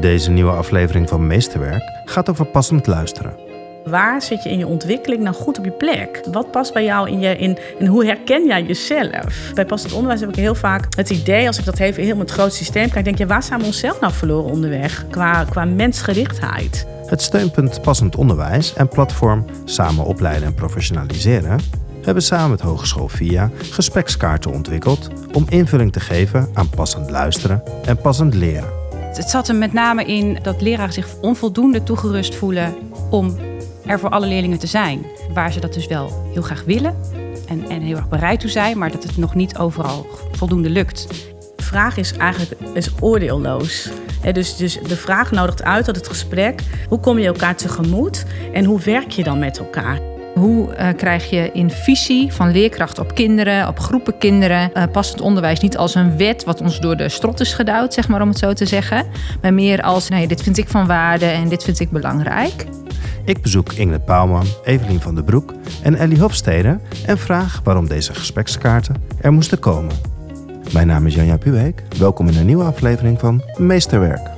Deze nieuwe aflevering van Meesterwerk gaat over passend luisteren. Waar zit je in je ontwikkeling nou goed op je plek? Wat past bij jou in je in en hoe herken jij jezelf? Bij passend onderwijs heb ik heel vaak het idee, als ik dat even heel met het groot systeem kijk, denk je, waar zijn we onszelf nou verloren onderweg qua, qua mensgerichtheid? Het steunpunt Passend Onderwijs en platform Samen opleiden en professionaliseren hebben samen met Hogeschool VIA gesprekskaarten ontwikkeld om invulling te geven aan passend luisteren en passend leren. Het zat er met name in dat leraren zich onvoldoende toegerust voelen om er voor alle leerlingen te zijn. Waar ze dat dus wel heel graag willen en, en heel erg bereid toe zijn, maar dat het nog niet overal voldoende lukt. De vraag is eigenlijk is oordeelloos. dus, dus de vraag nodigt uit tot het gesprek. Hoe kom je elkaar tegemoet en hoe werk je dan met elkaar? Hoe uh, krijg je in visie van leerkracht op kinderen, op groepen kinderen, uh, passend onderwijs niet als een wet wat ons door de strot is gedouwd, zeg maar om het zo te zeggen, maar meer als, nee, dit vind ik van waarde en dit vind ik belangrijk. Ik bezoek Ingrid Bouwman, Evelien van der Broek en Ellie Hofstede en vraag waarom deze gesprekskaarten er moesten komen. Mijn naam is Janja Puweek. Welkom in een nieuwe aflevering van Meesterwerk.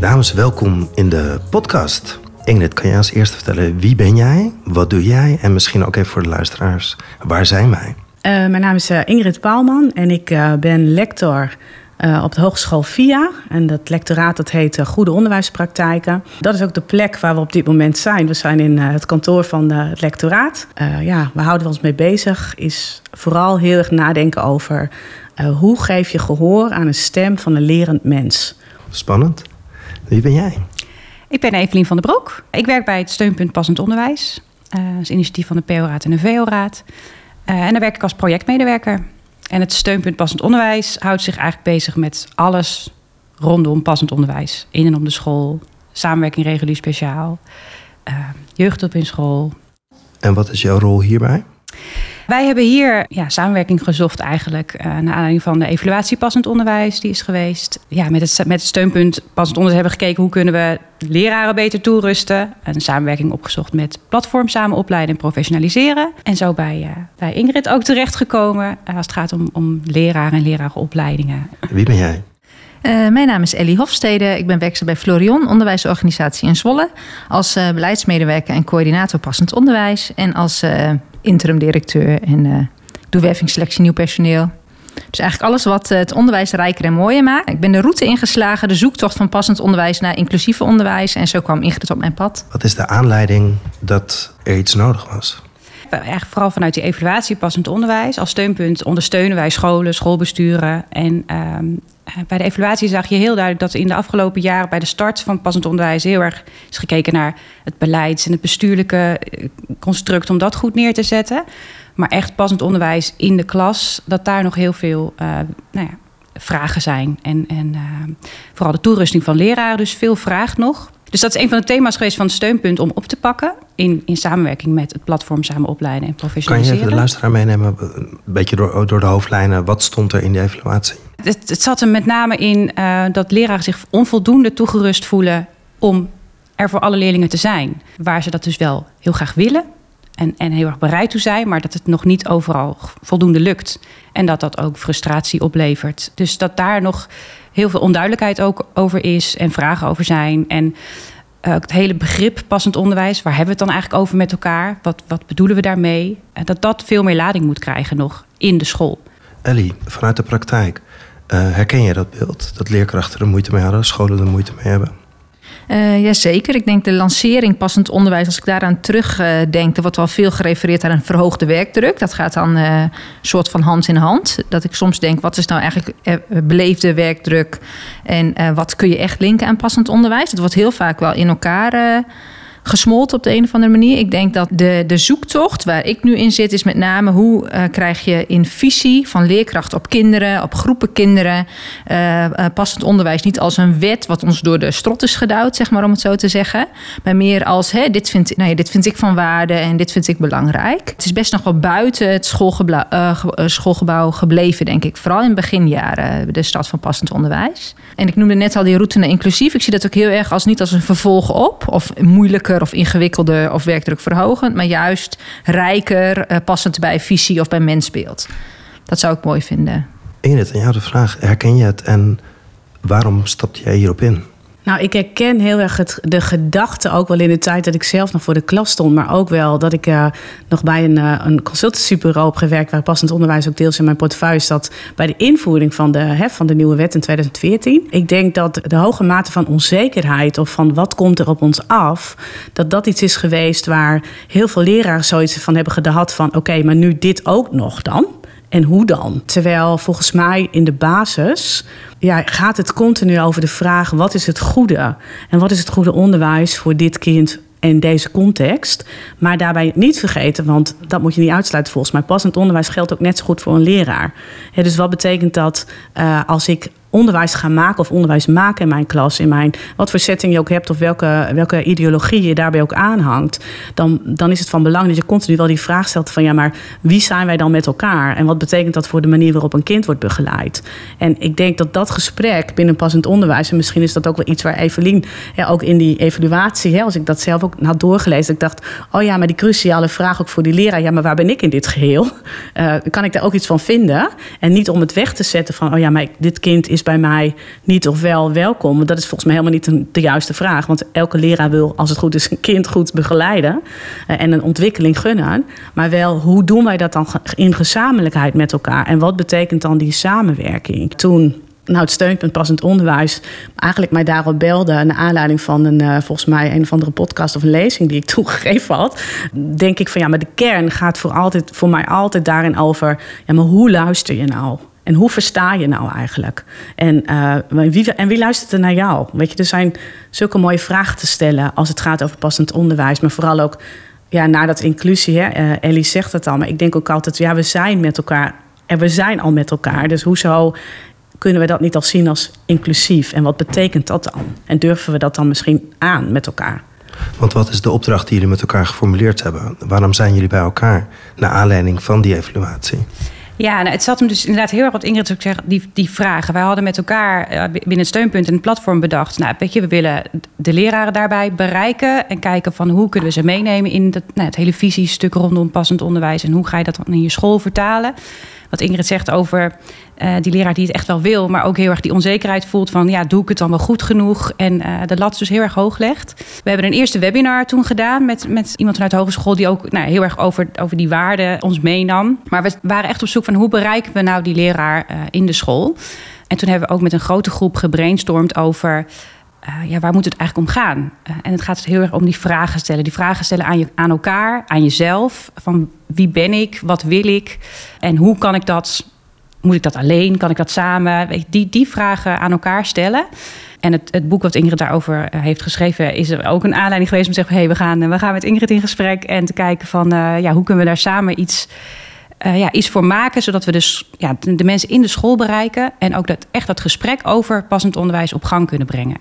Dames, welkom in de podcast. Ingrid, kan jij als eerste vertellen wie ben jij, wat doe jij en misschien ook even voor de luisteraars, waar zijn wij? Uh, mijn naam is uh, Ingrid Paalman en ik uh, ben lector op de Hogeschool VIA. En dat lectoraat dat heet Goede Onderwijspraktijken. Dat is ook de plek waar we op dit moment zijn. We zijn in het kantoor van het lectoraat. ja, waar houden we ons mee bezig? Is vooral heel erg nadenken over hoe geef je gehoor aan een stem van een lerend mens. Spannend. Wie ben jij? Ik ben Evelien van der Broek. Ik werk bij het Steunpunt Passend Onderwijs. Uh, dat is initiatief van de PO-raad en de VO-raad. Uh, en daar werk ik als projectmedewerker. En het Steunpunt Passend Onderwijs houdt zich eigenlijk bezig met alles rondom passend onderwijs. In en om de school, samenwerking regulier speciaal, uh, jeugdhulp in school. En wat is jouw rol hierbij? Wij hebben hier ja, samenwerking gezocht eigenlijk uh, naar aanleiding van de evaluatie passend onderwijs die is geweest. Ja, met het, met het steunpunt passend onderwijs hebben we gekeken hoe kunnen we leraren beter toerusten. Een samenwerking opgezocht met platform samen opleiden en professionaliseren. En zo bij, uh, bij Ingrid ook terechtgekomen uh, als het gaat om, om leraren en lerarenopleidingen. Wie ben jij? Uh, mijn naam is Ellie Hofstede. Ik ben werkzaam bij Florion, onderwijsorganisatie in Zwolle. Als uh, beleidsmedewerker en coördinator passend onderwijs. En als uh, interim directeur en uh, doe wervingsselectie nieuw personeel. Dus eigenlijk alles wat het onderwijs rijker en mooier maakt. Ik ben de route ingeslagen, de zoektocht van passend onderwijs naar inclusieve onderwijs. En zo kwam Ingrid op mijn pad. Wat is de aanleiding dat er iets nodig was? Eigenlijk vooral vanuit die evaluatie passend onderwijs. Als steunpunt ondersteunen wij scholen, schoolbesturen. En um, bij de evaluatie zag je heel duidelijk dat in de afgelopen jaren bij de start van passend onderwijs heel erg is gekeken naar het beleids- en het bestuurlijke construct om dat goed neer te zetten. Maar echt passend onderwijs in de klas, dat daar nog heel veel uh, nou ja, vragen zijn. En, en uh, vooral de toerusting van leraren, dus veel vraag nog. Dus dat is een van de thema's geweest van het steunpunt om op te pakken. In, in samenwerking met het platform Samen Opleiden en Professionaliseren. Kan je even de luisteraar meenemen, een beetje door, door de hoofdlijnen. Wat stond er in de evaluatie? Het, zat er met name in uh, dat leraren zich onvoldoende toegerust voelen om er voor alle leerlingen te zijn. Waar ze dat dus wel heel graag willen en, en heel erg bereid toe zijn, maar dat het nog niet overal voldoende lukt. En dat dat ook frustratie oplevert. Dus dat daar nog heel veel onduidelijkheid ook over is en vragen over zijn. En uh, het hele begrip passend onderwijs, waar hebben we het dan eigenlijk over met elkaar? Wat, wat bedoelen we daarmee? Dat dat veel meer lading moet krijgen nog in de school. Ellie, vanuit de praktijk, herken je dat beeld? Dat leerkrachten er moeite mee hadden, scholen er moeite mee hebben? Uh, Jazeker. Ik denk de lancering passend onderwijs, als ik daaraan terugdenk, uh, er wordt wel veel gerefereerd aan een verhoogde werkdruk. Dat gaat dan een soort van hand in hand. Dat ik soms denk, wat is nou eigenlijk beleefde werkdruk en wat kun je echt linken aan passend onderwijs? Het wordt heel vaak wel in elkaar gesmolten op de een of andere manier. Ik denk dat de, de zoektocht waar ik nu in zit, is met name hoe uh, krijg je in visie van leerkracht op kinderen, op groepen kinderen, uh, uh, passend onderwijs niet als een wet wat ons door de strot is gedouwd, zeg maar om het zo te zeggen. Maar meer als hè, dit, vind, nou ja, dit vind ik van waarde en dit vind ik belangrijk. Het is best nog wel buiten het schoolgebouw, schoolgebouw gebleven, denk ik. Vooral in beginjaren, de stad van passend onderwijs. En ik noemde net al die route naar inclusief. Ik zie dat ook heel erg als niet als een vervolg op of moeilijker of ingewikkelder of werkdruk verhogend, maar juist rijker, uh, passend bij visie of bij mensbeeld. Dat zou ik mooi vinden. Ingrid, aan jou de vraag: herken je het en waarom stapte jij hierop in? Nou, ik herken heel erg het, de gedachte ook wel in de tijd dat ik zelf nog voor de klas stond. Maar ook wel dat ik uh, nog bij een, uh, een consultancybureau heb gewerkt... waar passend onderwijs ook deels in mijn portefeuille zat... bij de invoering van de, hè, van de nieuwe wet in 2014. Ik denk dat de hoge mate van onzekerheid of van wat komt er op ons af... dat dat iets is geweest waar heel veel leraren zoiets van hebben gehad van... oké, maar nu dit ook nog dan? En hoe dan? Terwijl volgens mij in de basis ja, gaat het continu over de vraag: wat is het goede? En wat is het goede onderwijs voor dit kind in deze context. Maar daarbij niet vergeten, want dat moet je niet uitsluiten volgens mij. Passend onderwijs geldt ook net zo goed voor een leraar. dus wat betekent dat uh, als ik onderwijs gaan maken of onderwijs maken in mijn klas, in mijn wat voor setting je ook hebt of welke, welke ideologie je daarbij ook aanhangt, dan, dan is het van belang dat je continu wel die vraag stelt van ja, maar wie zijn wij dan met elkaar en wat betekent dat voor de manier waarop een kind wordt begeleid? En ik denk dat dat gesprek binnen passend onderwijs, en misschien is dat ook wel iets waar Evelien ja, ook in die evaluatie, hè, als ik dat zelf ook had doorgelezen, ik dacht, oh ja, maar die cruciale vraag ook voor die leraar, ja, maar waar ben ik in dit geheel? Uh, kan ik daar ook iets van vinden? En niet om het weg te zetten van, oh ja, maar dit kind is bij mij niet of wel welkom? Dat is volgens mij helemaal niet de juiste vraag. Want elke leraar wil, als het goed is, een kind goed begeleiden eh, en een ontwikkeling gunnen. Maar wel, hoe doen wij dat dan in gezamenlijkheid met elkaar? En wat betekent dan die samenwerking? Toen nou, het steunpunt passend onderwijs eigenlijk mij daarop belde... naar aanleiding van een, uh, volgens mij een of andere podcast of een lezing... die ik toegegeven had, denk ik van ja, maar de kern gaat voor, altijd, voor mij altijd daarin over... ja, maar hoe luister je nou? En hoe versta je nou eigenlijk? En, uh, wie, en wie luistert er naar jou? Weet je, er zijn zulke mooie vragen te stellen als het gaat over passend onderwijs, maar vooral ook ja, naar dat inclusie. Hè? Uh, Ellie zegt het al, maar ik denk ook altijd, ja, we zijn met elkaar en we zijn al met elkaar. Dus hoezo kunnen we dat niet al zien als inclusief? En wat betekent dat dan? En durven we dat dan misschien aan met elkaar? Want wat is de opdracht die jullie met elkaar geformuleerd hebben? Waarom zijn jullie bij elkaar naar aanleiding van die evaluatie? Ja, nou, het zat hem dus inderdaad heel erg wat Ingrid ook zegt, die, die vragen. Wij hadden met elkaar uh, binnen het steunpunt en het platform bedacht. Nou, weet je, we willen de leraren daarbij bereiken en kijken van hoe kunnen we ze meenemen in nou, het hele visiestuk rondom passend onderwijs en hoe ga je dat dan in je school vertalen wat Ingrid zegt over uh, die leraar die het echt wel wil, maar ook heel erg die onzekerheid voelt van ja, doe ik het dan wel goed genoeg? En uh, de lat dus heel erg hoog legt. We hebben een eerste webinar toen gedaan met, met iemand vanuit de hogeschool die ook nou, heel erg over, over die waarden ons meenam. Maar we waren echt op zoek van hoe bereiken we nou die leraar uh, in de school? En toen hebben we ook met een grote groep gebrainstormd over uh, ja, waar moet het eigenlijk om gaan? Uh, en het gaat dus heel erg om die vragen stellen. Die vragen stellen aan, je, aan elkaar, aan jezelf. Van wie ben ik? Wat wil ik? En hoe kan ik dat? Moet ik dat alleen? Kan ik dat samen? Die, die vragen aan elkaar stellen. En het, het boek wat Ingrid daarover eh, heeft geschreven... is er ook een aanleiding geweest om te zeggen... hé, hey, we, gaan, we gaan met Ingrid in gesprek... en te kijken van ja, hoe kunnen we daar samen iets... Uh, ja, iets voor maken, zodat we dus ja, de, mensen in de school bereiken en ook dat, echt dat gesprek over passend onderwijs op gang kunnen brengen.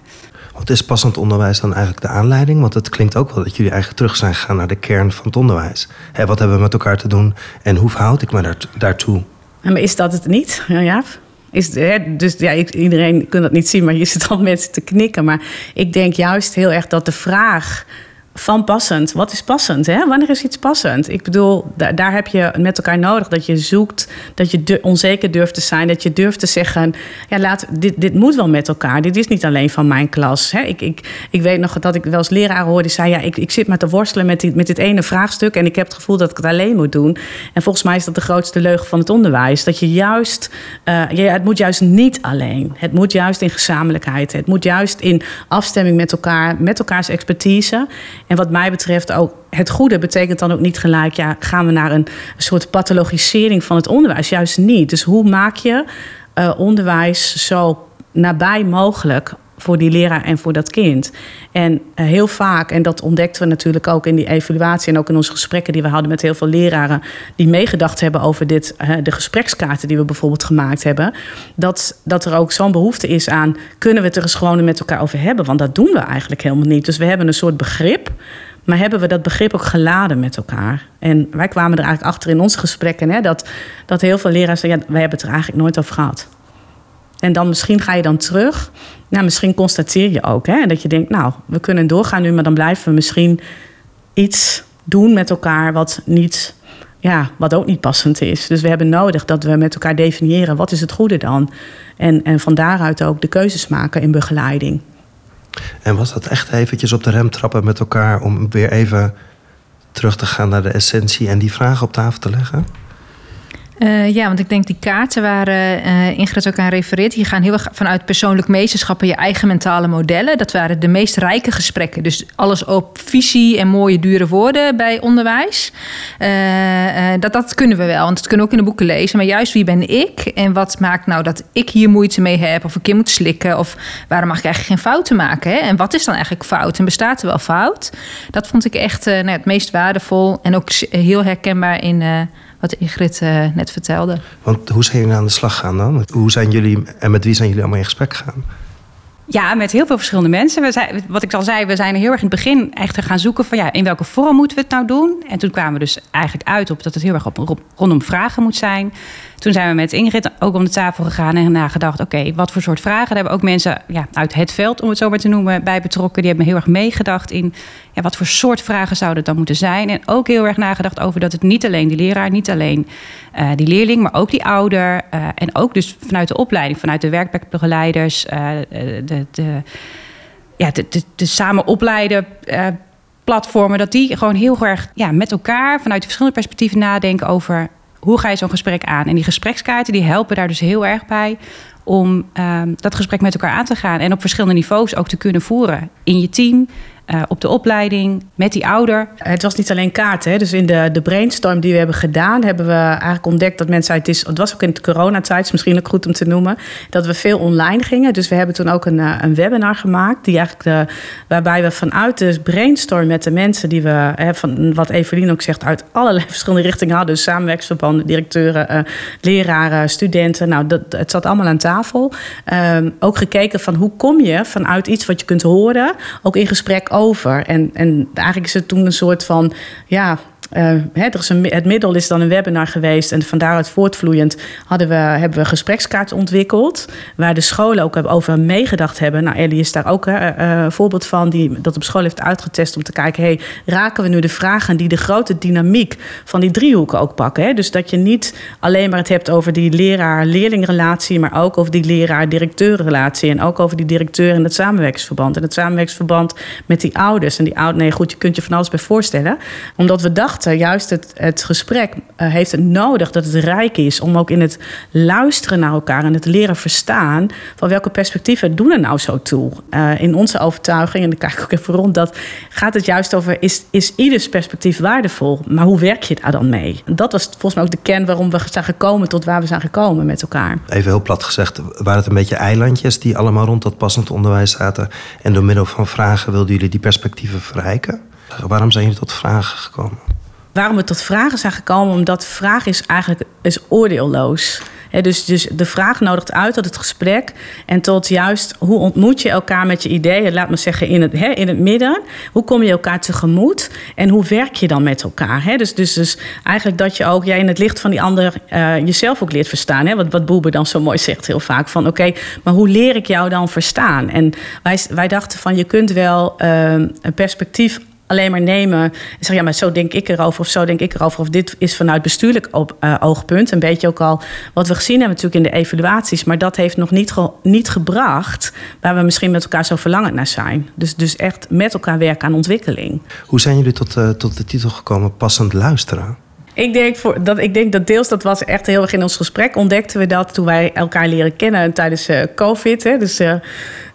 Wat is passend onderwijs dan eigenlijk de aanleiding? Want het klinkt ook wel dat jullie eigenlijk terug zijn gegaan naar de kern van het onderwijs. Hè, wat hebben we met elkaar te doen en hoe verhoud ik me daar, daartoe? Maar is dat het niet, ja? Is, hè, dus ja, iedereen kan dat niet zien, maar je zit al mensen te knikken. Maar ik denk juist heel erg dat de vraag van passend. Wat is passend? Hè? Wanneer is iets passend? Ik bedoel, daar, daar heb je met elkaar nodig dat je zoekt, dat je onzeker durft te zijn, dat je durft te zeggen: ja, laat, dit, dit moet wel met elkaar. Dit is niet alleen van mijn klas. Hè? Ik, ik, ik weet nog dat ik wel eens leraren hoorde die zei: ja, ik, ik zit maar te worstelen met, die, met dit ene vraagstuk en ik heb het gevoel dat ik het alleen moet doen. En volgens mij is dat de grootste leugen van het onderwijs. Dat je juist, uh, het moet juist niet alleen. Het moet juist in gezamenlijkheid. Het moet juist in afstemming met elkaar, met elkaars expertise. En wat mij betreft ook het goede betekent dan ook niet gelijk, ja, gaan we naar een, soort pathologisering van het onderwijs? Juist niet. Dus hoe maak je uh, onderwijs zo nabij mogelijk voor die leraar en voor dat kind. En uh, heel vaak, en dat ontdekten we natuurlijk ook in die evaluatie en ook in onze gesprekken die we hadden met heel veel leraren die meegedacht hebben over dit, uh, de gesprekskaarten die we bijvoorbeeld gemaakt hebben, dat, dat er ook zo'n behoefte is aan kunnen we het er eens gewoon met elkaar over hebben? Want dat doen we eigenlijk helemaal niet. Dus we hebben een soort begrip. Maar hebben we dat begrip ook geladen met elkaar? En wij kwamen er eigenlijk achter in onze gesprekken hè, dat, dat heel veel leraren zeiden: ja, wij hebben het er eigenlijk nooit over gehad. En dan misschien ga je dan terug. Nou, misschien constateer je ook hè, dat je denkt, nou, we kunnen doorgaan nu, maar dan blijven we misschien iets doen met elkaar wat niet, ja, wat ook niet passend is. Dus we hebben nodig dat we met elkaar definiëren wat is het goede dan. En, en van daaruit ook de keuzes maken in begeleiding. En was dat echt eventjes op de rem trappen met elkaar om weer even terug te gaan naar de essentie en die vragen op tafel te leggen? Uh, ja, want ik denk die kaarten waar uh, Ingrid ook aan refereert... die gaan heel erg vanuit persoonlijk meesterschap en je eigen mentale modellen. Dat waren de meest rijke gesprekken. Dus alles op visie en mooie dure woorden bij onderwijs. Uh, dat, dat kunnen we wel, want dat kunnen we ook in de boeken lezen. Maar juist wie ben ik en wat maakt nou dat ik hier moeite mee heb... of een keer moet slikken of waarom mag ik eigenlijk geen fouten maken? Hè? En wat is dan eigenlijk fout en bestaat er wel fout? Dat vond ik echt nou, het meest waardevol en ook heel herkenbaar in wat Ingrid uh, net vertelde. Want hoe zijn jullie aan de slag gaan dan? Hoe zijn jullie en met wie zijn jullie allemaal in gesprek gegaan? Ja, met heel veel verschillende mensen. We zijn, wat ik al zei, we zijn heel erg in het begin echt gaan zoeken van ja, in welke vorm moeten we het nou doen? En toen kwamen we dus eigenlijk uit op dat het heel erg op, rondom vragen moet zijn. Toen zijn we met Ingrid ook om de tafel gegaan en nagedacht: oké, wat voor soort vragen? Daar hebben ook mensen ja, uit het veld, om het zo maar te noemen, bij betrokken. Die hebben heel erg meegedacht in ja, wat voor soort vragen zouden het dan moeten zijn. En ook heel erg nagedacht over dat het niet alleen die leraar, niet alleen uh, die leerling, maar ook die ouder. Uh, en ook dus vanuit de opleiding, vanuit de werkplekbegeleiders, uh, de, de, ja, de, de, samen opleiden platformen, dat die gewoon heel erg ja, met elkaar vanuit de verschillende perspectieven nadenken over hoe ga je zo'n gesprek aan? En die gesprekskaarten die helpen daar dus heel erg bij om um, dat gesprek met elkaar aan te gaan en op verschillende niveaus ook te kunnen voeren in je team, uh, op de opleiding, met die ouder. Het was niet alleen kaarten. Dus in de, de brainstorm die we hebben gedaan, hebben we eigenlijk ontdekt dat mensen uit. Het was ook in de coronatijd, is misschien ook goed om te noemen, dat we veel online gingen. Dus we hebben toen ook een, eh, een webinar gemaakt, die eigenlijk de, waarbij we vanuit de brainstorm met de mensen die we, hè, van wat Evelien ook zegt, uit allerlei verschillende richtingen hadden. Dus samenwerksverbanden, directeuren, leraren, studenten. Nou, dat, het zat allemaal aan tafel. Um, ook gekeken van hoe kom je vanuit iets wat je kunt horen, ook in gesprek over. En, en eigenlijk is het toen een soort van ja, hè, er is een, het middel is dan een webinar geweest. En van daaruit voortvloeiend hadden we, hebben we gesprekskaarten ontwikkeld. Waar de scholen ook over meegedacht hebben. Nou, Ellie is daar ook een voorbeeld van. Die dat op school heeft uitgetest om te kijken. Hey, raken we nu de vragen die de grote dynamiek van die driehoeken ook pakken? Hè? Dus dat je niet alleen maar het hebt over die leraar-leerlingrelatie. Maar ook over die leraar-directeurrelatie. En ook over die directeur en het samenwerkingsverband. En het samenwerkingsverband met die ouders. En die ouders, nee goed, je kunt je van alles bij voorstellen. Omdat we dachten juist het, het gesprek uh, heeft het nodig dat het rijk is om ook in het luisteren naar elkaar en het leren verstaan van welke perspectieven doen er nou zo toe. Uh, in onze overtuiging, en dan kijk ik ook even rond, dat gaat het juist over is, is ieders perspectief waardevol, maar hoe werk je daar dan mee? Dat was volgens mij ook de kern waarom we zijn gekomen tot waar we zijn gekomen met elkaar. Even heel plat gezegd, waren het een beetje eilandjes die allemaal rond dat passend onderwijs zaten en door middel van vragen wilden jullie die perspectieven verrijken? Waarom zijn jullie tot vragen gekomen? Waarom we tot vragen zijn gekomen, omdat vraag is eigenlijk is oordeelloos. Dus, dus de vraag nodigt uit tot het gesprek en tot juist hoe ontmoet je elkaar met je ideeën, laat me zeggen in het, he, in het midden. Hoe kom je elkaar tegemoet en hoe werk je dan met elkaar? Dus, dus, dus eigenlijk dat je ook jij in het licht van die ander uh, jezelf ook leert verstaan. Wat, wat dan zo mooi zegt heel vaak van oké, maar hoe leer ik jou dan verstaan? En wij, wij dachten van je kunt wel uh, een perspectief alleen maar nemen en zeggen, ja, maar zo denk ik erover of zo denk ik erover. Of dit is vanuit bestuurlijk uh, oogpunt. Een beetje ook al wat we gezien hebben natuurlijk in de evaluaties. Maar dat heeft nog niet, niet gebracht waar we misschien met elkaar zo verlangend naar zijn. Dus, dus echt met elkaar werken aan ontwikkeling. Hoe zijn jullie tot, uh, tot de titel gekomen, passend luisteren? Ik denk, voor, dat, ik denk dat deels, dat was echt heel erg in ons gesprek, ontdekten we dat toen wij elkaar leren kennen tijdens uh, COVID. Hè, dus, uh, uh,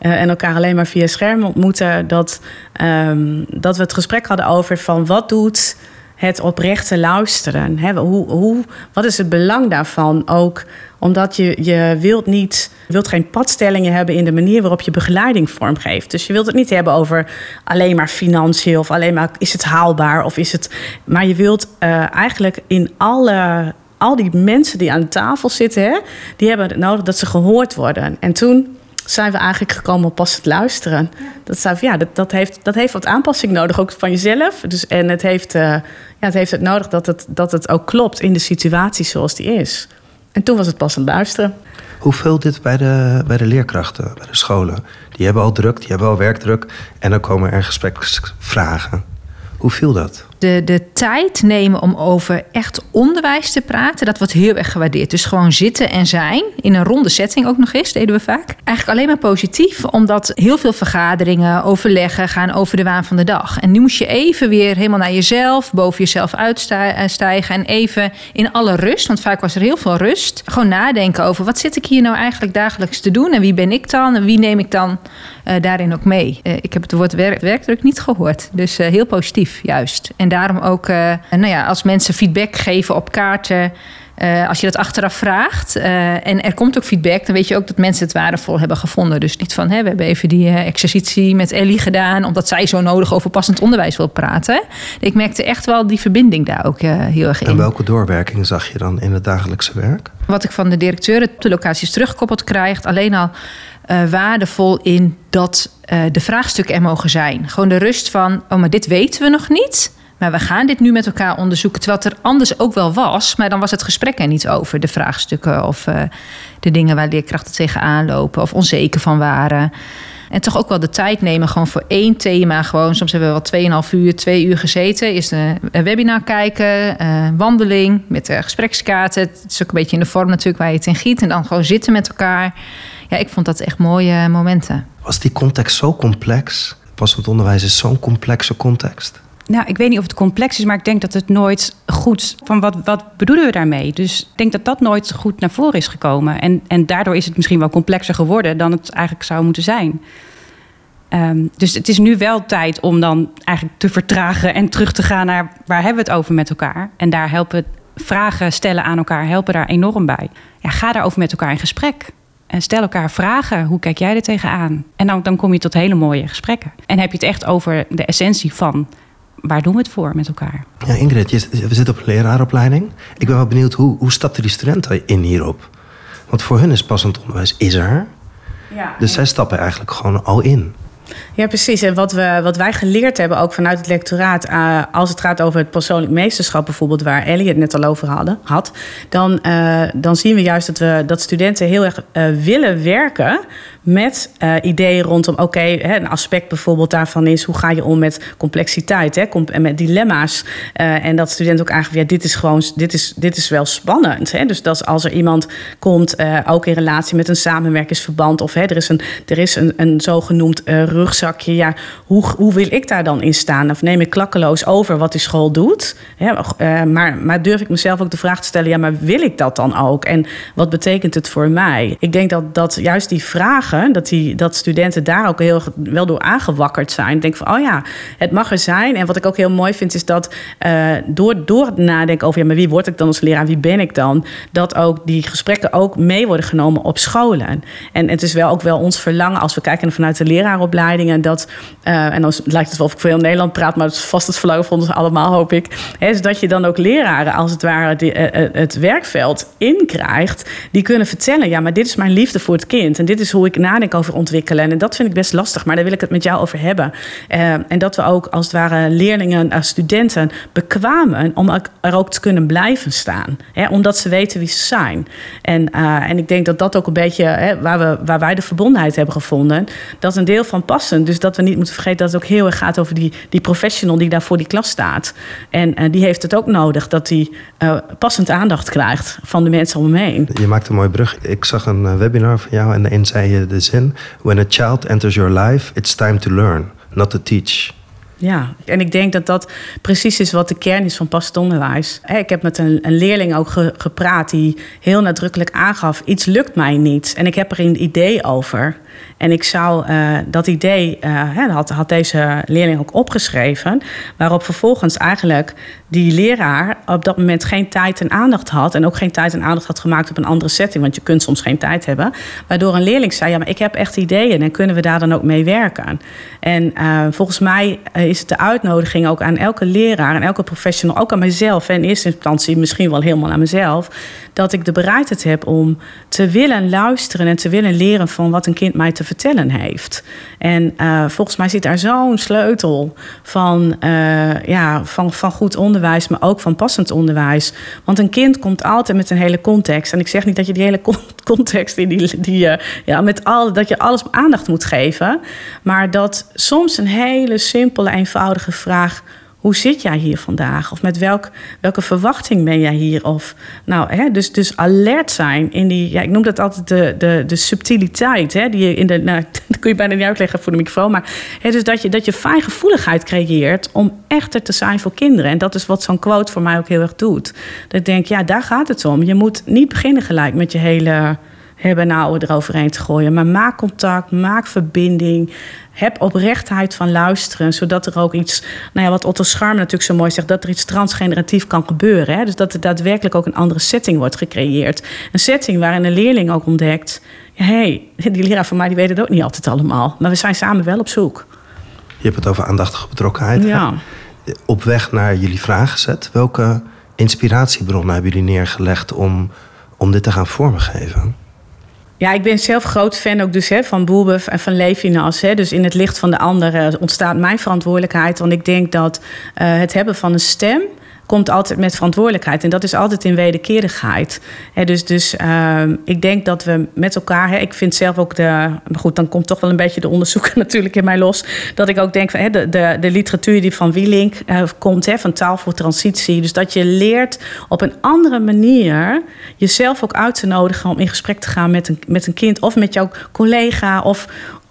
en elkaar alleen maar via schermen ontmoeten. Dat, um, dat we het gesprek hadden over van wat doet het oprechte luisteren. Hè? Hoe, hoe, wat is het belang daarvan? Ook omdat je, je wilt niet wilt geen padstellingen hebben in de manier waarop je begeleiding vormgeeft. Dus je wilt het niet hebben over alleen maar financiën of alleen maar is het haalbaar of is het. Maar je wilt uh, eigenlijk in alle. Al die mensen die aan tafel zitten, hè, die hebben het nodig dat ze gehoord worden. En toen zijn we eigenlijk gekomen op pas het luisteren. Dat, zei, ja, dat, dat, heeft, dat heeft wat aanpassing nodig, ook van jezelf. Dus, en het heeft, uh, ja, het heeft het nodig dat het, dat het ook klopt in de situatie zoals die is. En toen was het pas aan luisteren. Hoe vult dit bij de, bij de leerkrachten, bij de scholen? Die hebben al druk, die hebben al werkdruk. En dan komen er gespreksvragen. Hoe viel dat? De, de tijd nemen om over echt onderwijs te praten, dat wordt heel erg gewaardeerd. Dus gewoon zitten en zijn, in een ronde setting ook nog eens, deden we vaak. Eigenlijk alleen maar positief, omdat heel veel vergaderingen, overleggen gaan over de waan van de dag. En nu moest je even weer helemaal naar jezelf, boven jezelf uitstijgen en even in alle rust, want vaak was er heel veel rust, gewoon nadenken over wat zit ik hier nou eigenlijk dagelijks te doen en wie ben ik dan en wie neem ik dan daarin ook mee. Uh, ik heb het woord werk, werkdruk niet gehoord, dus uh, heel positief juist. En daarom ook, nou ja, als mensen feedback geven op kaarten. Uh, als je dat achteraf vraagt uh, en er komt ook feedback, dan weet je ook dat mensen het waardevol hebben gevonden. Dus niet van, hè, we hebben even die uh, exercitie met Ellie gedaan, omdat zij zo nodig over passend onderwijs wil praten. Ik merkte echt wel die verbinding daar ook heel erg in. En welke doorwerking zag je dan in het dagelijkse werk? Wat ik van de directeuren de locaties teruggekoppeld krijg, alleen al waardevol in dat de vraagstukken er mogen zijn. Gewoon de rust van, oh, maar dit weten we nog niet. Maar we gaan dit nu met elkaar onderzoeken. Terwijl er anders ook wel was. Maar dan was het gesprek er niet over. De vraagstukken of uh, de dingen waar leerkrachten tegenaan lopen. Of onzeker van waren. En toch ook wel de tijd nemen gewoon voor één thema. Gewoon, soms hebben we wel 2,5 uur, 2 uur gezeten. Eerst een, webinar kijken, wandeling met de gesprekskaarten. Het is ook een beetje in de vorm natuurlijk waar je het in giet. En dan gewoon zitten met elkaar. Ja, ik vond dat echt mooie momenten. Was die context zo complex? Passend onderwijs is zo'n complexe context. Nou, ik weet niet of het complex is, maar ik denk dat het nooit goed van wat, wat bedoelen we daarmee? Dus ik denk dat dat nooit goed naar voren is gekomen. En, en daardoor is het misschien wel complexer geworden dan het eigenlijk zou moeten zijn. Um, dus het is nu wel tijd om dan eigenlijk te vertragen en terug te gaan naar waar hebben we het over met elkaar. En daar helpen vragen stellen aan elkaar, helpen daar enorm bij. Ja, ga daarover met elkaar in gesprek. En stel elkaar vragen. Hoe kijk jij er tegenaan? En dan, dan kom je tot hele mooie gesprekken. En heb je het echt over de essentie van waar doen we het voor met elkaar? Ja, Ingrid, je, we zitten op een leraaropleiding. Ik ben wel benieuwd, hoe, hoe stapten die studenten in hierop? Want voor hun is passend onderwijs is er. Ja, dus zij stappen eigenlijk gewoon al in. Ja, precies. En wat, we, wat wij geleerd hebben, ook vanuit het lectoraat, uh, als het gaat over het persoonlijk meesterschap, bijvoorbeeld, waar Ellie het net al over hadden, had, dan, uh, dan zien we juist dat, we, dat studenten heel erg uh, willen werken met uh, ideeën rondom, oké, een aspect bijvoorbeeld daarvan is, hoe ga je om met complexiteit hè, en met dilemma's. Uh, en dat studenten ook aangeven, ja, dit is gewoon, dit is, dit is wel spannend. Hè? Dus dat als er iemand komt, uh, ook in relatie met een samenwerkingsverband, of hè, er is een, er is een, een zogenoemd rugzakje, ja, hoe, hoe wil ik daar dan in staan? Of neem ik klakkeloos over wat die school doet? Hè? maar, maar durf ik mezelf ook de vraag te stellen, ja, maar wil ik dat dan ook? En wat betekent het voor mij? Ik denk dat, dat juist die vragen dat, die, dat studenten daar ook heel wel door aangewakkerd zijn. Denk van, oh ja, het mag er zijn. En wat ik ook heel mooi vind, is dat uh, door, door het nadenken over, ja, maar wie word ik dan als leraar, wie ben ik dan? Dat ook die gesprekken ook mee worden genomen op scholen. En het is wel ook wel ons verlangen als we kijken vanuit de leraaropleidingen, dat, uh, en dan lijkt het wel of ik voor heel Nederland praat, maar het is vast het verlangen van ons allemaal, hoop ik, hè, is dat je dan ook leraren als het ware uh, het werkveld inkrijgt, die kunnen vertellen, ja, maar dit is mijn liefde voor het kind en dit is hoe ik over ontwikkelen. En dat vind ik best lastig, maar daar wil ik het met jou over hebben. Uh, en dat we ook als het ware leerlingen, uh, studenten bekwamen om er ook te kunnen blijven staan. Hè, omdat ze weten wie ze zijn. En, uh, en ik denk dat dat ook een beetje hè, waar, we, waar wij de verbondenheid hebben gevonden, dat is een deel van passen. Dus dat we niet moeten vergeten dat het ook heel erg gaat over die, die professional die daar voor die klas staat. En die heeft het ook nodig dat die passend aandacht krijgt van de mensen om hem heen. Je maakt een mooie brug. Ik zag een webinar van jou en daarin zei de zin: When a child enters your life, it's time to learn, not to teach. Ja, en ik denk dat dat precies is wat de kern is van passend onderwijs. Ik heb met een leerling ook gepraat die heel nadrukkelijk aangaf: iets lukt mij niet. En ik heb er een idee over. En ik zou uh, dat idee, uh, had, had deze leerling ook opgeschreven, waarop vervolgens eigenlijk die leraar op dat moment geen tijd en aandacht had. En ook geen tijd en aandacht had gemaakt op een andere setting, want je kunt soms geen tijd hebben. Waardoor een leerling zei: Ja, maar ik heb echt ideeën en kunnen we daar dan ook mee werken? En uh, volgens mij is het de uitnodiging ook aan elke leraar en elke professional, ook aan mezelf, en in eerste instantie misschien wel helemaal aan mezelf, dat ik de bereidheid heb om te willen luisteren en te willen leren van wat een kind mij te vertellen heeft. En uh, volgens mij zit daar zo'n sleutel van, uh, ja, van, van goed onderwijs, maar ook van passend onderwijs. Want een kind komt altijd met een hele context. En ik zeg niet dat je die hele context in die, die uh, ja, met al, dat je alles aandacht moet geven. Maar dat soms een hele simpele, eenvoudige vraag hoe zit jij hier vandaag? Of met welk, welke verwachting ben jij hier? Of, nou, hè, dus, dus alert zijn in die, ja, ik noem dat altijd de, de, de subtiliteit. Hè, die je in de, nou, dat kun je bijna niet uitleggen voor de microfoon. Maar hè, dus dat je, dat je fijngevoeligheid creëert om echter te zijn voor kinderen. En dat is wat zo'n quote voor mij ook heel erg doet. Dat ik denk, ja, daar gaat het om. Je moet niet beginnen gelijk met je hele hebben nou eroverheen te gooien. Maar maak contact, maak verbinding. Heb oprechtheid van luisteren, zodat er ook iets, nou ja, wat Otto Scharm natuurlijk zo mooi zegt, dat er iets transgeneratief kan gebeuren. Hè? Dus dat er daadwerkelijk ook een andere setting wordt gecreëerd. Een setting waarin een leerling ook ontdekt, ja, hé, hey, die leraar van mij die weet het ook niet altijd allemaal. Maar we zijn samen wel op zoek. Je hebt het over aandachtige betrokkenheid. Ja. Op weg naar jullie vraaggezet, welke inspiratiebronnen hebben jullie neergelegd om, om dit te gaan vormgeven? Ja, ik ben zelf groot fan ook dus hè, van Boelbuf en van Levinas. Hè. Dus in het licht van de anderen ontstaat mijn verantwoordelijkheid. Want ik denk dat uh, het hebben van een stem komt altijd met verantwoordelijkheid. En dat is altijd in wederkerigheid. He, dus dus uh, ik denk dat we met elkaar... Ik vind zelf ook de... Maar goed, dan komt toch wel een beetje de onderzoeker natuurlijk in mij los. Dat ik ook denk van de, de, de literatuur die van Wielink uh, komt... van taal voor transitie. Dus dat je leert op een andere manier... jezelf ook uit te nodigen om in gesprek te gaan met een, met een kind... of met jouw collega of,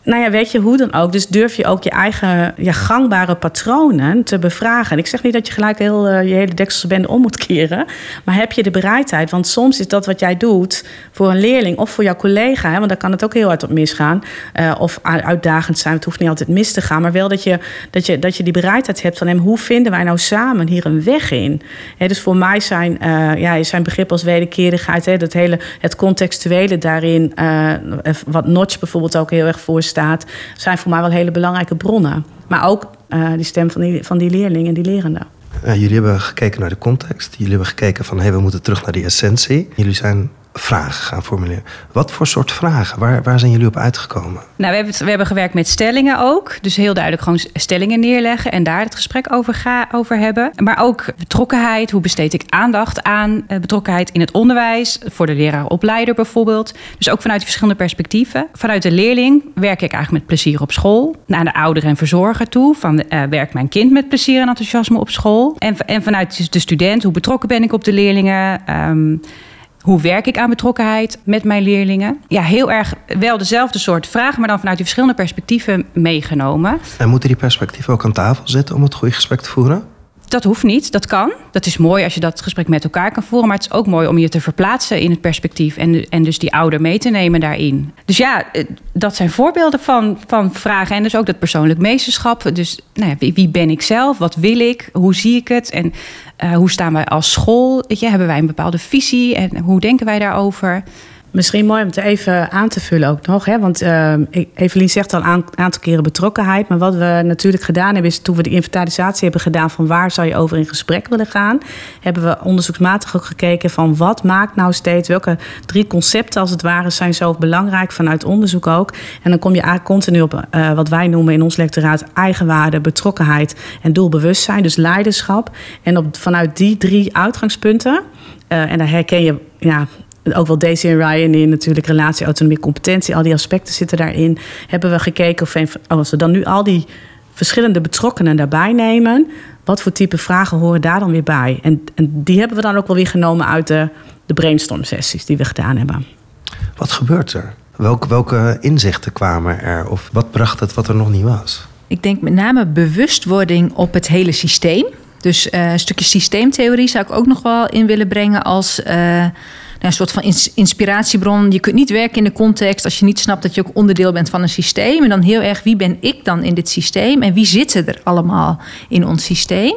nou ja, weet je hoe dan ook. Dus durf je ook je eigen ja, gangbare patronen te bevragen. En ik zeg niet dat je gelijk heel, uh, je hele dekselse bende om moet keren. Maar heb je de bereidheid? Want soms is dat wat jij doet voor een leerling of voor jouw collega. Hè, want daar kan het ook heel hard op misgaan. Uh, of uitdagend zijn. Het hoeft niet altijd mis te gaan. Maar wel dat je, dat je, dat je die bereidheid hebt van. Hoe vinden wij nou samen hier een weg in? Hè, dus voor mij zijn, uh, ja, zijn begrip als wederkerigheid. Hè, dat hele, het contextuele daarin. wat Notch bijvoorbeeld ook heel erg voor staat, zijn voor mij wel hele belangrijke bronnen. Maar ook uh, die stem van die, van die en die lerende. Uh, jullie hebben gekeken naar de context. Jullie hebben gekeken van hey, we moeten terug naar die essentie. Jullie zijn vragen gaan formuleren. Wat voor soort vragen? Waar, waar zijn jullie op uitgekomen? Nou, we hebben, we hebben gewerkt met stellingen ook. Dus heel duidelijk gewoon stellingen neerleggen en daar het gesprek over, ga, over hebben. Maar ook betrokkenheid. Hoe besteed ik aandacht aan betrokkenheid in het onderwijs? Voor de leraar-opleider bijvoorbeeld. Dus ook vanuit verschillende perspectieven. Vanuit de leerling werk ik eigenlijk met plezier op school. Naar de ouder en verzorger toe. Van uh, werkt mijn kind met plezier en enthousiasme op school? En, en vanuit de student, hoe betrokken ben ik op de leerlingen? Um, hoe werk ik aan betrokkenheid met mijn leerlingen? Ja, heel erg wel dezelfde soort vragen, maar dan vanuit die verschillende perspectieven meegenomen. En moeten die perspectieven ook aan tafel zitten om het goede gesprek te voeren? Dat hoeft niet, dat kan. Dat is mooi als je dat gesprek met elkaar kan voeren. Maar het is ook mooi om je te verplaatsen in het perspectief. En, en dus die ouder mee te nemen daarin. Dus ja, dat zijn voorbeelden van, van vragen. En dus ook dat persoonlijk meesterschap. Dus nou ja, wie, wie, ben ik zelf? Wat wil ik? Hoe zie ik het? En uh, hoe staan wij als school? Weet je, hebben wij een bepaalde visie? En hoe denken wij daarover? Misschien mooi om het even aan te vullen ook nog. Hè? Want uh, Evelien zegt al een aantal keren betrokkenheid. Maar wat we natuurlijk gedaan hebben, is toen we de inventarisatie hebben gedaan van waar zou je over in gesprek willen gaan, hebben we onderzoeksmatig ook gekeken van wat maakt nou steeds, welke drie concepten als het ware zijn zo belangrijk vanuit onderzoek ook. En dan kom je eigenlijk continu op uh, wat wij noemen in ons lectoraat eigenwaarde, betrokkenheid en doelbewustzijn, dus leiderschap. En op, vanuit die drie uitgangspunten. Uh, en daar herken je ja, ook wel Daisy en Ryan in natuurlijk relatie, autonomie, competentie, al die aspecten zitten daarin. Hebben we gekeken of als we dan nu al die verschillende betrokkenen daarbij nemen, wat voor type vragen horen daar dan weer bij? En, en die hebben we dan ook wel weer genomen uit de, de brainstorm sessies die we gedaan hebben. Wat gebeurt er? Welke, welke inzichten kwamen er? Of wat bracht het wat er nog niet was? Ik denk met name bewustwording op het hele systeem. Dus uh, een stukje systeemtheorie zou ik ook nog wel in willen brengen als. Uh, een soort van inspiratiebron. Je kunt niet werken in de context als je niet snapt dat je ook onderdeel bent van een systeem. En dan heel erg, wie ben ik dan in dit systeem? En wie zitten er allemaal in ons systeem?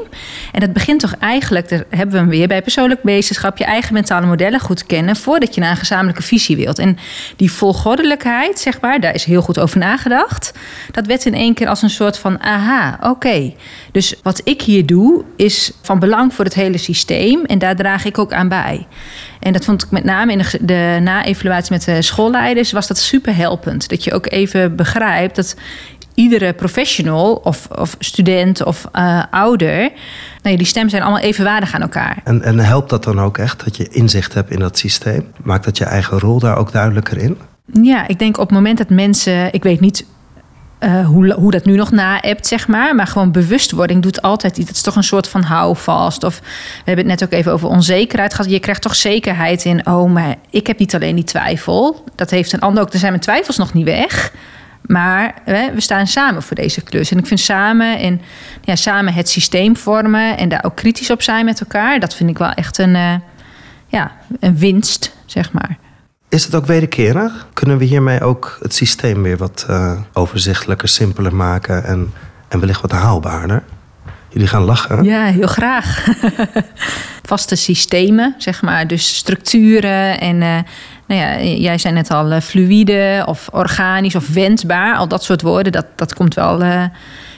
En dat begint toch eigenlijk, daar hebben we hem weer bij persoonlijk meesterschap, je eigen mentale modellen goed kennen voordat je naar een gezamenlijke visie wilt. En die volgoddelijkheid, zeg maar, daar is heel goed over nagedacht. Dat werd in één keer als een soort van aha, oké. Dus wat ik hier doe is van belang voor het hele systeem en daar draag ik ook aan bij. En dat vond ik met name in de, de na-evaluatie met de schoolleiders was dat super helpend. Dat je ook even begrijpt dat iedere professional of, of student of uh, ouder, nee, die stemmen zijn allemaal evenwaardig aan elkaar. En, en helpt dat dan ook echt dat je inzicht hebt in dat systeem? Maakt dat je eigen rol daar ook duidelijker in? Ja, ik denk op het moment dat mensen, ik weet niet eh, hoe, hoe dat nu nog na-appt, zeg maar. Maar gewoon bewustwording doet altijd iets. Het is toch een soort van houvast. Of we hebben het net ook even over onzekerheid gehad. Je krijgt toch zekerheid in, oh, maar ik heb niet alleen die twijfel. Dat heeft een ander ook. Er zijn mijn twijfels nog niet weg. Maar hè, we staan samen voor deze klus. En ik vind samen, en, ja, samen het systeem vormen en daar ook kritisch op zijn met elkaar, dat vind ik wel echt een, uh, ja, een winst, zeg maar. Is het ook wederkerig? Kunnen we hiermee ook het systeem weer wat uh, overzichtelijker, simpeler maken en, en wellicht wat haalbaarder? Jullie gaan lachen. Ja, heel graag. Vaste systemen, zeg maar. Dus structuren en uh, nou ja, jij zei net al uh, fluïde of organisch of wendbaar. Al dat soort woorden, dat, dat komt wel. Uh,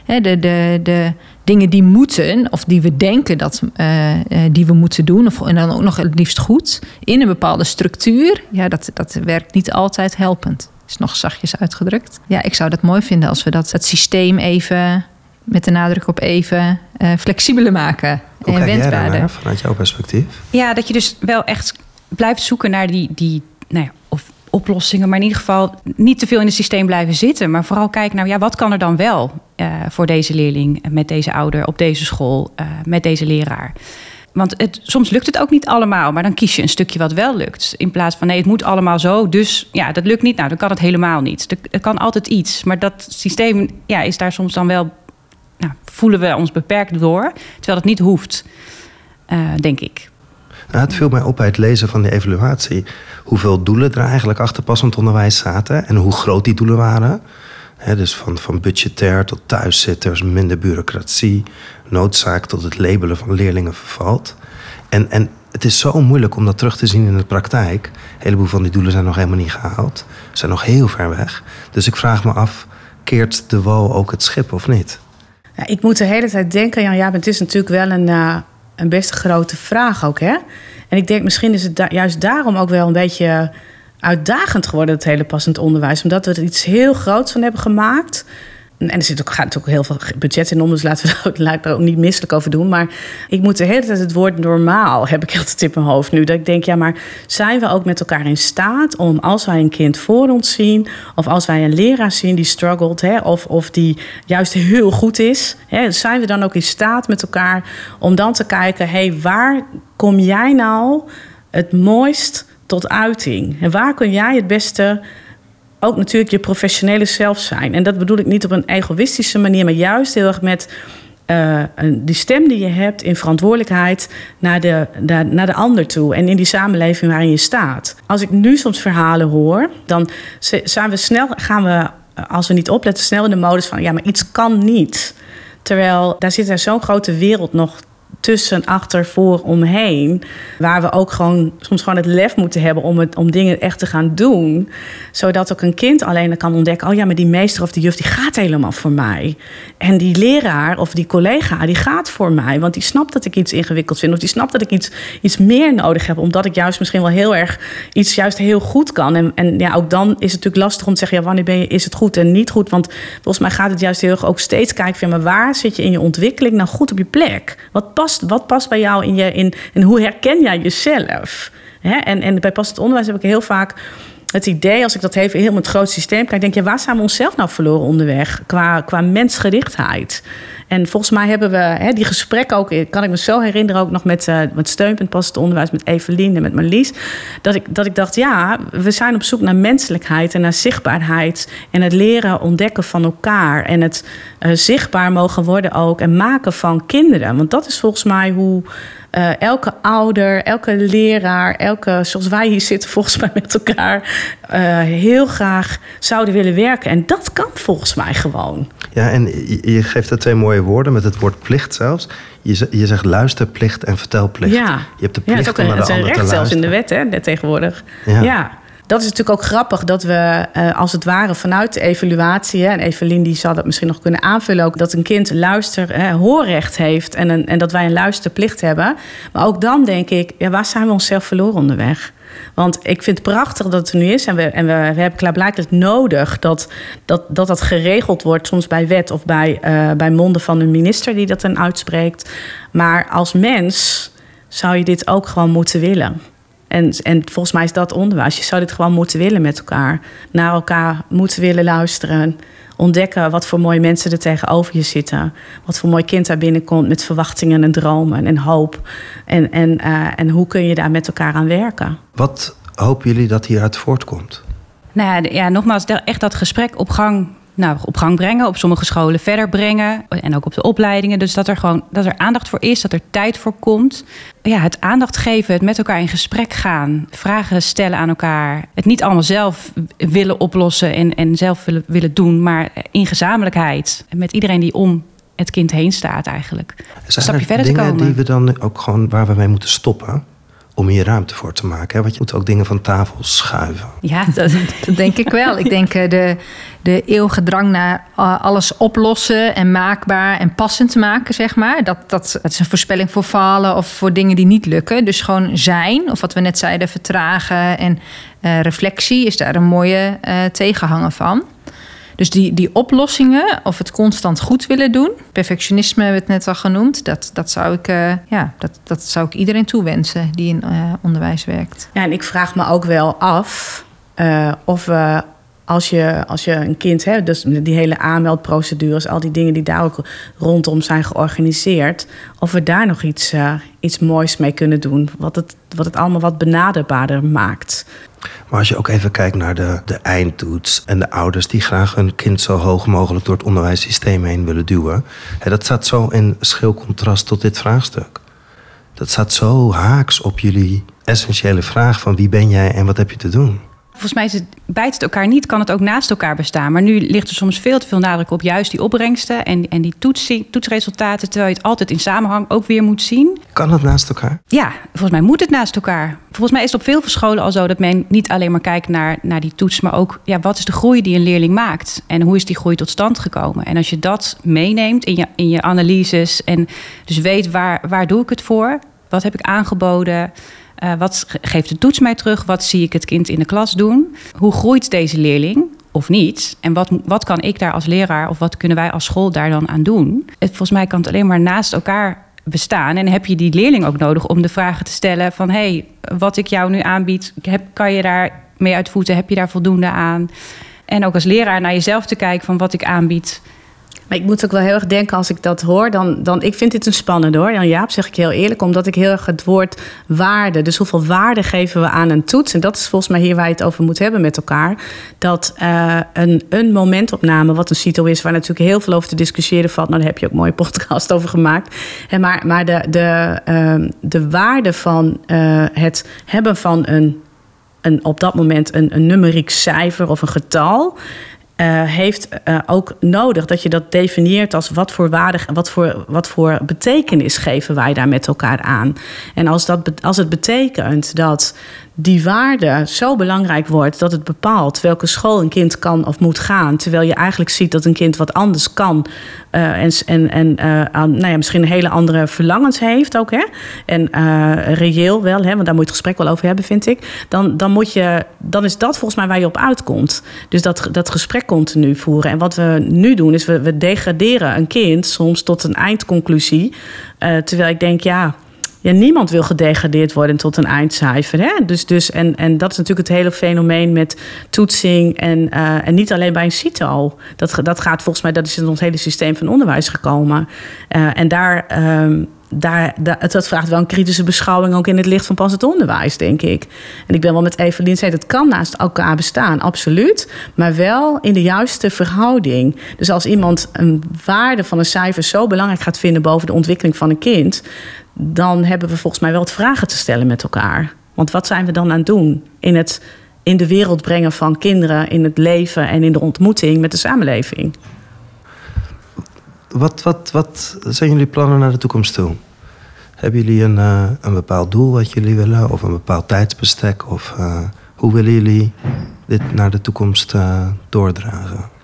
de, de, de dingen die moeten, of die we denken dat uh, die we moeten doen, of en dan ook nog het liefst goed, in een bepaalde structuur, ja, dat, dat werkt niet altijd helpend. Is nog zachtjes uitgedrukt. Ja, ik zou dat mooi vinden als we dat het systeem even, met de nadruk op even, uh, flexibeler maken. Hoe en wendbaarder. vanuit jouw perspectief? Ja, dat je dus wel echt blijft zoeken naar die, die nou ja, oplossingen, maar in ieder geval niet te veel in het systeem blijven zitten. Maar vooral kijken naar ja, wat kan er dan wel uh, voor deze leerling, met deze ouder, op deze school, uh, met deze leraar. Want het, soms lukt het ook niet allemaal, maar dan kies je een stukje wat wel lukt. In plaats van nee, het moet allemaal zo, dus ja, dat lukt niet. Nou, dan kan het helemaal niet. Er, kan altijd iets, maar dat systeem ja, is daar soms dan wel, nou, voelen we ons beperkt door, terwijl het niet hoeft, uh, denk ik. Het viel mij op bij het lezen van de evaluatie hoeveel doelen er eigenlijk achter passend onderwijs zaten en hoe groot die doelen waren. dus van, van budgetair tot thuiszitters, minder bureaucratie, noodzaak tot het labelen van leerlingen vervalt. En, en het is zo moeilijk om dat terug te zien in de praktijk. Een heleboel van die doelen zijn nog helemaal niet gehaald, zijn nog heel ver weg. Dus ik vraag me af, keert de wal ook het schip of niet? Ja, ik moet de hele tijd denken, Jan, ja, het is natuurlijk wel een, uh, een best grote vraag ook, hè? En ik denk misschien is het juist daarom ook wel een beetje uitdagend geworden, het hele passend onderwijs. Omdat we er iets heel groots van hebben gemaakt. En er zit ook, gaat ook heel veel budget in om, dus laten we ook, ook niet misselijk over doen. Maar ik moet de hele tijd het woord normaal, heb ik altijd in mijn hoofd nu. Dat ik denk, ja, maar zijn we ook met elkaar in staat om als wij een kind voor ons zien, of als wij een leraar zien die struggelt, hè, of, of die juist heel goed is, hè, zijn we dan ook in staat met elkaar om dan te kijken, hé, hey, waar kom jij nou het mooist tot uiting? En waar kun jij het beste ook natuurlijk je professionele zelf zijn. En dat bedoel ik niet op een egoïstische manier, maar juist heel erg met uh, die stem die je hebt in verantwoordelijkheid naar de, naar, naar de ander toe en in die samenleving waarin je staat. Als ik nu soms verhalen hoor, dan zijn we snel, gaan we, als we niet opletten, snel in de modus van ja, maar iets kan niet. Terwijl daar zit er zo'n grote wereld nog tussen, achter, voor, omheen. Waar we ook gewoon soms gewoon het lef moeten hebben om, het, om dingen echt te gaan doen. Zodat ook een kind alleen kan ontdekken: oh ja, maar die meester of die juf die gaat helemaal voor mij. En die leraar of die collega die gaat voor mij. Want die snapt dat ik iets ingewikkeld vind. Of die snapt dat ik iets, iets meer nodig heb. Omdat ik juist misschien wel heel erg iets juist heel goed kan. En, en ja, ook dan is het natuurlijk lastig om te zeggen: ja, wanneer ben je, is het goed en niet goed? Want volgens mij gaat het juist heel erg ook steeds kijken van maar waar zit je in je ontwikkeling nou goed op je plek? Wat past, wat past bij jou in je in en hoe herken jij jezelf? Hè? En, en bij passend onderwijs heb ik heel vaak het idee, als ik dat even heel met het groot systeem kijk, denk je, waar zijn we onszelf nou verloren onderweg qua, qua mensgerichtheid? En volgens mij hebben we hè, die gesprekken ook, kan ik me zo herinneren, ook nog met, uh, met steunpunt passend onderwijs, met Evelien en met Marlies. Dat ik, dat ik dacht, ja, we zijn op zoek naar menselijkheid en naar zichtbaarheid. En het leren ontdekken van elkaar. En het uh, zichtbaar mogen worden ook en maken van kinderen. Want dat is volgens mij hoe uh, elke ouder, elke leraar, elke, zoals wij hier zitten, volgens mij met elkaar, uh, heel graag zouden willen werken. En dat kan volgens mij gewoon. Ja, en je, geeft er twee mooie woorden met het woord plicht zelfs. Je, je zegt luisterplicht en vertelplicht. Ja, je hebt de plicht ja, het is ook een, om naar de het is een recht zelfs in de wet, hè, tegenwoordig. ja. ja dat is natuurlijk ook grappig dat we uh, als het ware vanuit de evaluatie, hè, en Evelien die zal dat misschien nog kunnen aanvullen ook, dat een kind luister, hè, hoorrecht heeft en, en dat wij een luisterplicht hebben. Maar ook dan denk ik, ja, waar zijn we onszelf verloren onderweg? Want ik vind het prachtig dat het er nu is. En we, en we, we hebben klaarblijkelijk nodig dat, dat, dat dat geregeld wordt, soms bij wet of bij, uh, bij monden van een minister die dat dan uitspreekt. Maar als mens zou je dit ook gewoon moeten willen. En, en volgens mij is dat onderwijs. Je zou dit gewoon moeten willen met elkaar. Naar elkaar moeten willen luisteren. ontdekken wat voor mooie mensen er tegenover je zitten. Wat voor mooi kind daar binnenkomt met verwachtingen en dromen en hoop. En, en, eh, en hoe kun je daar met elkaar aan werken? Wat hopen jullie dat hieruit voortkomt? Nou ja, ja nogmaals, echt dat gesprek op gang nou, op gang brengen, op sommige scholen verder brengen en ook op de opleidingen. Dus dat er gewoon dat er aandacht voor is, dat er tijd voor komt. Ja, het aandacht geven, het met elkaar in gesprek gaan, vragen stellen aan elkaar. Het niet allemaal zelf willen oplossen en, en zelf willen, willen doen, maar in gezamenlijkheid. Met iedereen die om het kind heen staat eigenlijk. Zijn een stapje verder te komen. die we dan ook gewoon waar we mee moeten stoppen? Om hier ruimte voor te maken. Hè? Want je moet ook dingen van tafel schuiven. Ja, dat, denk ik wel. Ik denk eh, de, de eeuwige drang naar eh, alles oplossen en maakbaar en passend maken, zeg maar. Dat, dat, is een voorspelling voor falen of voor dingen die niet lukken. Dus gewoon zijn, of wat we net zeiden, vertragen en uh, reflectie is daar een mooie uh, tegenhanger van. Dus die, die oplossingen, of het constant goed willen doen, perfectionisme hebben we het net al genoemd, dat, dat, zou, ik, uh, ja, dat, dat zou ik iedereen toewensen die in uh, onderwijs werkt. Ja, en ik vraag me ook wel af uh, of we. Als je, als je een kind hebt, dus die hele aanmeldprocedures, al die dingen die daar ook rondom zijn georganiseerd, of we daar nog iets, iets moois mee kunnen doen, wat het, wat het allemaal wat benaderbaarder maakt. Maar als je ook even kijkt naar de, de eindtoets en de ouders die graag hun kind zo hoog mogelijk door het onderwijssysteem heen willen duwen, hè, dat staat zo in schil contrast tot dit vraagstuk. Dat staat zo haaks op jullie essentiële vraag van wie ben jij en wat heb je te doen volgens mij is het, bijt het elkaar niet, kan het ook naast elkaar bestaan. Maar nu ligt er soms veel te veel nadruk op juist die opbrengsten en, en die toetsie, toetsresultaten, terwijl je het altijd in samenhang ook weer moet zien. Kan het naast elkaar? Ja, volgens mij moet het naast elkaar. Volgens mij is het op veel scholen al zo dat men niet alleen maar kijkt naar, naar die toets, maar ook ja, wat is de groei die een leerling maakt en hoe is die groei tot stand gekomen. En als je dat meeneemt in je, in je analyses en dus weet waar, waar doe ik het voor, wat heb ik aangeboden. Uh, wat geeft de toets mij terug? Wat zie ik het kind in de klas doen? Hoe groeit deze leerling? Of niet? En wat, wat kan ik daar als leraar of wat kunnen wij als school daar dan aan doen? Het, volgens mij kan het alleen maar naast elkaar bestaan. En heb je die leerling ook nodig om de vragen te stellen van... hé, hey, wat ik jou nu aanbied, heb, kan je daar mee uitvoeren? Heb je daar voldoende aan? En ook als leraar naar jezelf te kijken van wat ik aanbied... Maar ik moet ook wel heel erg denken als ik dat hoor. Dan, dan, ik vind dit een spannende hoor. Jan Jaap, zeg ik heel eerlijk. Omdat ik heel erg het woord waarde. Dus hoeveel waarde geven we aan een toets? En dat is volgens mij hier waar je het over moet hebben met elkaar. Dat uh, een, een momentopname, wat een CITO is, waar natuurlijk heel veel over te discussiëren valt. Nou, daar heb je ook mooie podcast over gemaakt. En maar maar de, de, uh, de waarde van uh, het hebben van een een, op dat moment een, een numeriek cijfer of een getal. Uh, heeft uh, ook nodig dat je dat definieert als wat voor waarde, wat voor, wat voor betekenis geven wij daar met elkaar aan. En als, dat, als het betekent dat die waarde zo belangrijk wordt dat het bepaalt welke school een kind kan of moet gaan. Terwijl je eigenlijk ziet dat een kind wat anders kan uh, en, en, en nou ja, misschien een hele andere verlangens heeft ook. Hè? En reëel wel, hè, want daar moet je het gesprek wel over hebben, vind ik. Dan, dan, moet je, dan is dat volgens mij waar je op uitkomt. Dus dat, dat gesprek continu voeren. En wat we nu doen, is we, we degraderen een kind soms tot een eindconclusie. terwijl ik denk, ja ja, niemand wil gedegradeerd worden tot een eindcijfer. Hè? Dus, dus, en, en dat is natuurlijk het hele fenomeen met toetsing. En, uh, en niet alleen bij een CITO. Dat, dat gaat volgens mij, dat is in ons hele systeem van onderwijs gekomen. Uh, en daar. Um, daar, daar, dat vraagt wel een kritische beschouwing ook in het licht van pas het onderwijs, denk ik. En ik ben wel met Evelien zei, het kan naast elkaar bestaan, absoluut. Maar wel in de juiste verhouding. Dus als iemand een waarde van een cijfer zo belangrijk gaat vinden boven de ontwikkeling van een kind, dan hebben we volgens mij wel wat vragen te stellen met elkaar. Want wat zijn we dan aan het doen in het in de wereld brengen van kinderen, in het leven en in de ontmoeting met de samenleving? Wat, wat, wat zijn jullie plannen naar de toekomst toe? Hebben jullie een, uh, een bepaald doel wat jullie willen, of een bepaald tijdsbestek? Of uh, hoe willen jullie dit naar de toekomst uh, doordragen?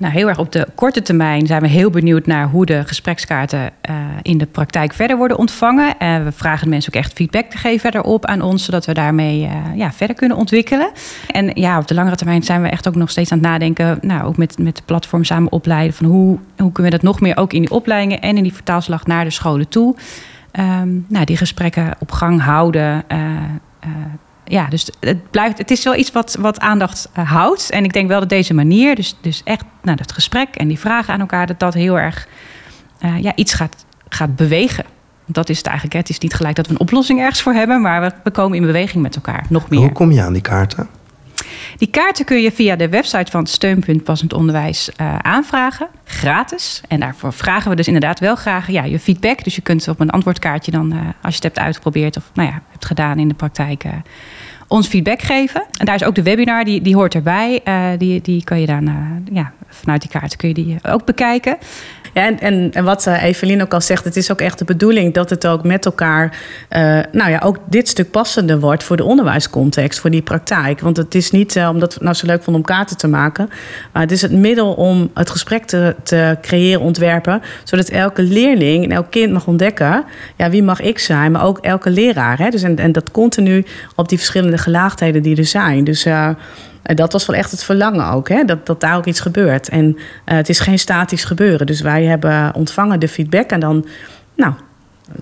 Nou, heel erg op de korte termijn zijn we heel benieuwd naar hoe de gesprekskaarten uh, in de praktijk verder worden ontvangen. Uh, we vragen de mensen ook echt feedback te geven verder op aan ons, zodat we daarmee uh, ja, verder kunnen ontwikkelen. En ja, op de langere termijn zijn we echt ook nog steeds aan het nadenken, nou, ook met, met de platform samen opleiden, van hoe, hoe kunnen we dat nog meer ook in die opleidingen en in die vertaalslag naar de scholen toe. Um, nou, die gesprekken op gang houden ja, dus het, blijft, het is wel iets wat, wat aandacht eh, houdt. En ik denk wel dat deze manier, dus, dus echt nou, dat gesprek en die vragen aan elkaar, dat dat heel erg eh, ja, iets gaat, gaat bewegen. Dat is het eigenlijk. Hè. Het is niet gelijk dat we een oplossing ergens voor hebben, maar we, we komen in beweging met elkaar. Nog meer. Hoe kom je aan die kaarten? Die kaarten kun je via de website van Steunpunt Passend Onderwijs uh, aanvragen, gratis. En daarvoor vragen we dus inderdaad wel graag ja, je feedback. Dus je kunt op een antwoordkaartje dan, uh, als je het hebt uitgeprobeerd of nou ja, hebt gedaan in de praktijk, uh, ons feedback geven. En daar is ook de webinar, die, die hoort erbij. die, die kan je dan, ja, vanuit die kaarten kun je die ook bekijken. Ja, en, en, en wat uh, Evelien ook al zegt, het is ook echt de bedoeling dat het ook met elkaar, uh, nou ja, ook dit stuk passender wordt voor de onderwijscontext, voor die praktijk. Want het is niet uh, omdat we nou zo leuk vonden om kaarten te maken, maar het is het middel om het gesprek te, te creëren, ontwerpen, zodat elke leerling en elk kind mag ontdekken, ja, wie mag ik zijn, maar ook elke leraar. Hè? Dus en, en dat continu op die verschillende gelaagdheden die er zijn. Dus en dat was wel echt het verlangen ook, hè? Dat, dat daar ook iets gebeurt. En uh, het is geen statisch gebeuren. Dus wij hebben ontvangen de feedback en dan, nou,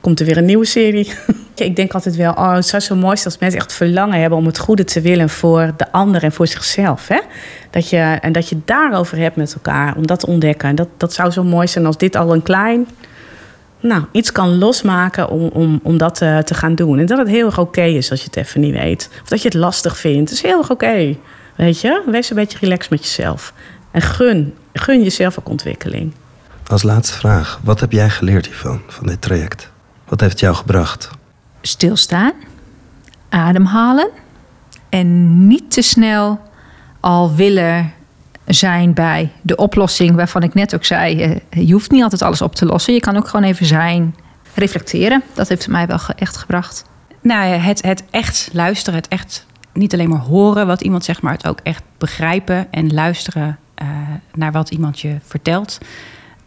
komt er weer een nieuwe serie. ik denk altijd wel, oh, het zou zo mooi zijn als mensen echt verlangen hebben om het goede te willen voor de ander en voor zichzelf. Hè? Dat je, en dat je daarover hebt met elkaar, om dat te ontdekken. En dat, dat zou zo mooi zijn als dit al een klein nou, iets kan losmaken om, om, om dat te, te gaan doen. En dat het heel erg oké is als je het even niet weet. Of dat je het lastig vindt. Het is heel erg oké. Weet je, wees een beetje relaxed met jezelf. En gun, gun jezelf ook ontwikkeling. Als laatste vraag, wat heb jij geleerd hiervan, van dit traject? Wat heeft het jou gebracht? Stilstaan, ademhalen en niet te snel al willen zijn bij de oplossing waarvan ik net ook zei, eh, je hoeft niet altijd alles op te lossen. Je kan ook gewoon even zijn, reflecteren. Dat heeft mij wel echt gebracht. Nou ja, het, het echt luisteren, het echt niet alleen maar horen wat iemand zegt, maar het ook echt begrijpen en luisteren uh, naar wat iemand je vertelt.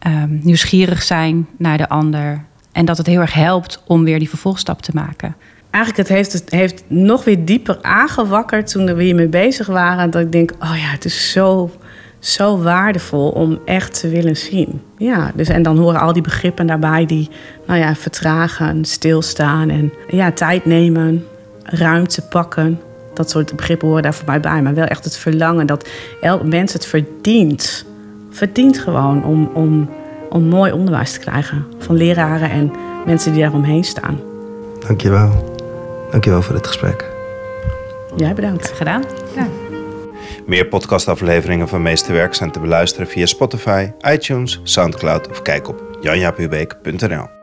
Um, nieuwsgierig zijn naar de ander. En dat het heel erg helpt om weer die vervolgstap te maken. Eigenlijk het heeft het heeft nog weer dieper aangewakkerd toen we hiermee bezig waren. Dat ik denk, oh ja, het is zo, zo waardevol om echt te willen zien. Ja, dus en dan horen al die begrippen daarbij die, nou ja, vertragen, stilstaan en ja, tijd nemen, ruimte pakken dat soort begrippen horen daar voor mij bij. Maar wel echt het verlangen dat elk mens het verdient. Verdient gewoon om, om, om mooi onderwijs te krijgen. Van leraren en mensen die daaromheen staan. Dankjewel. Dankjewel voor dit gesprek. Jij bedankt. Gedaan. Ja. Meer podcastafleveringen van Meesterwerk zijn te beluisteren via Spotify, iTunes, Soundcloud of kijk op janjapubeek.nl.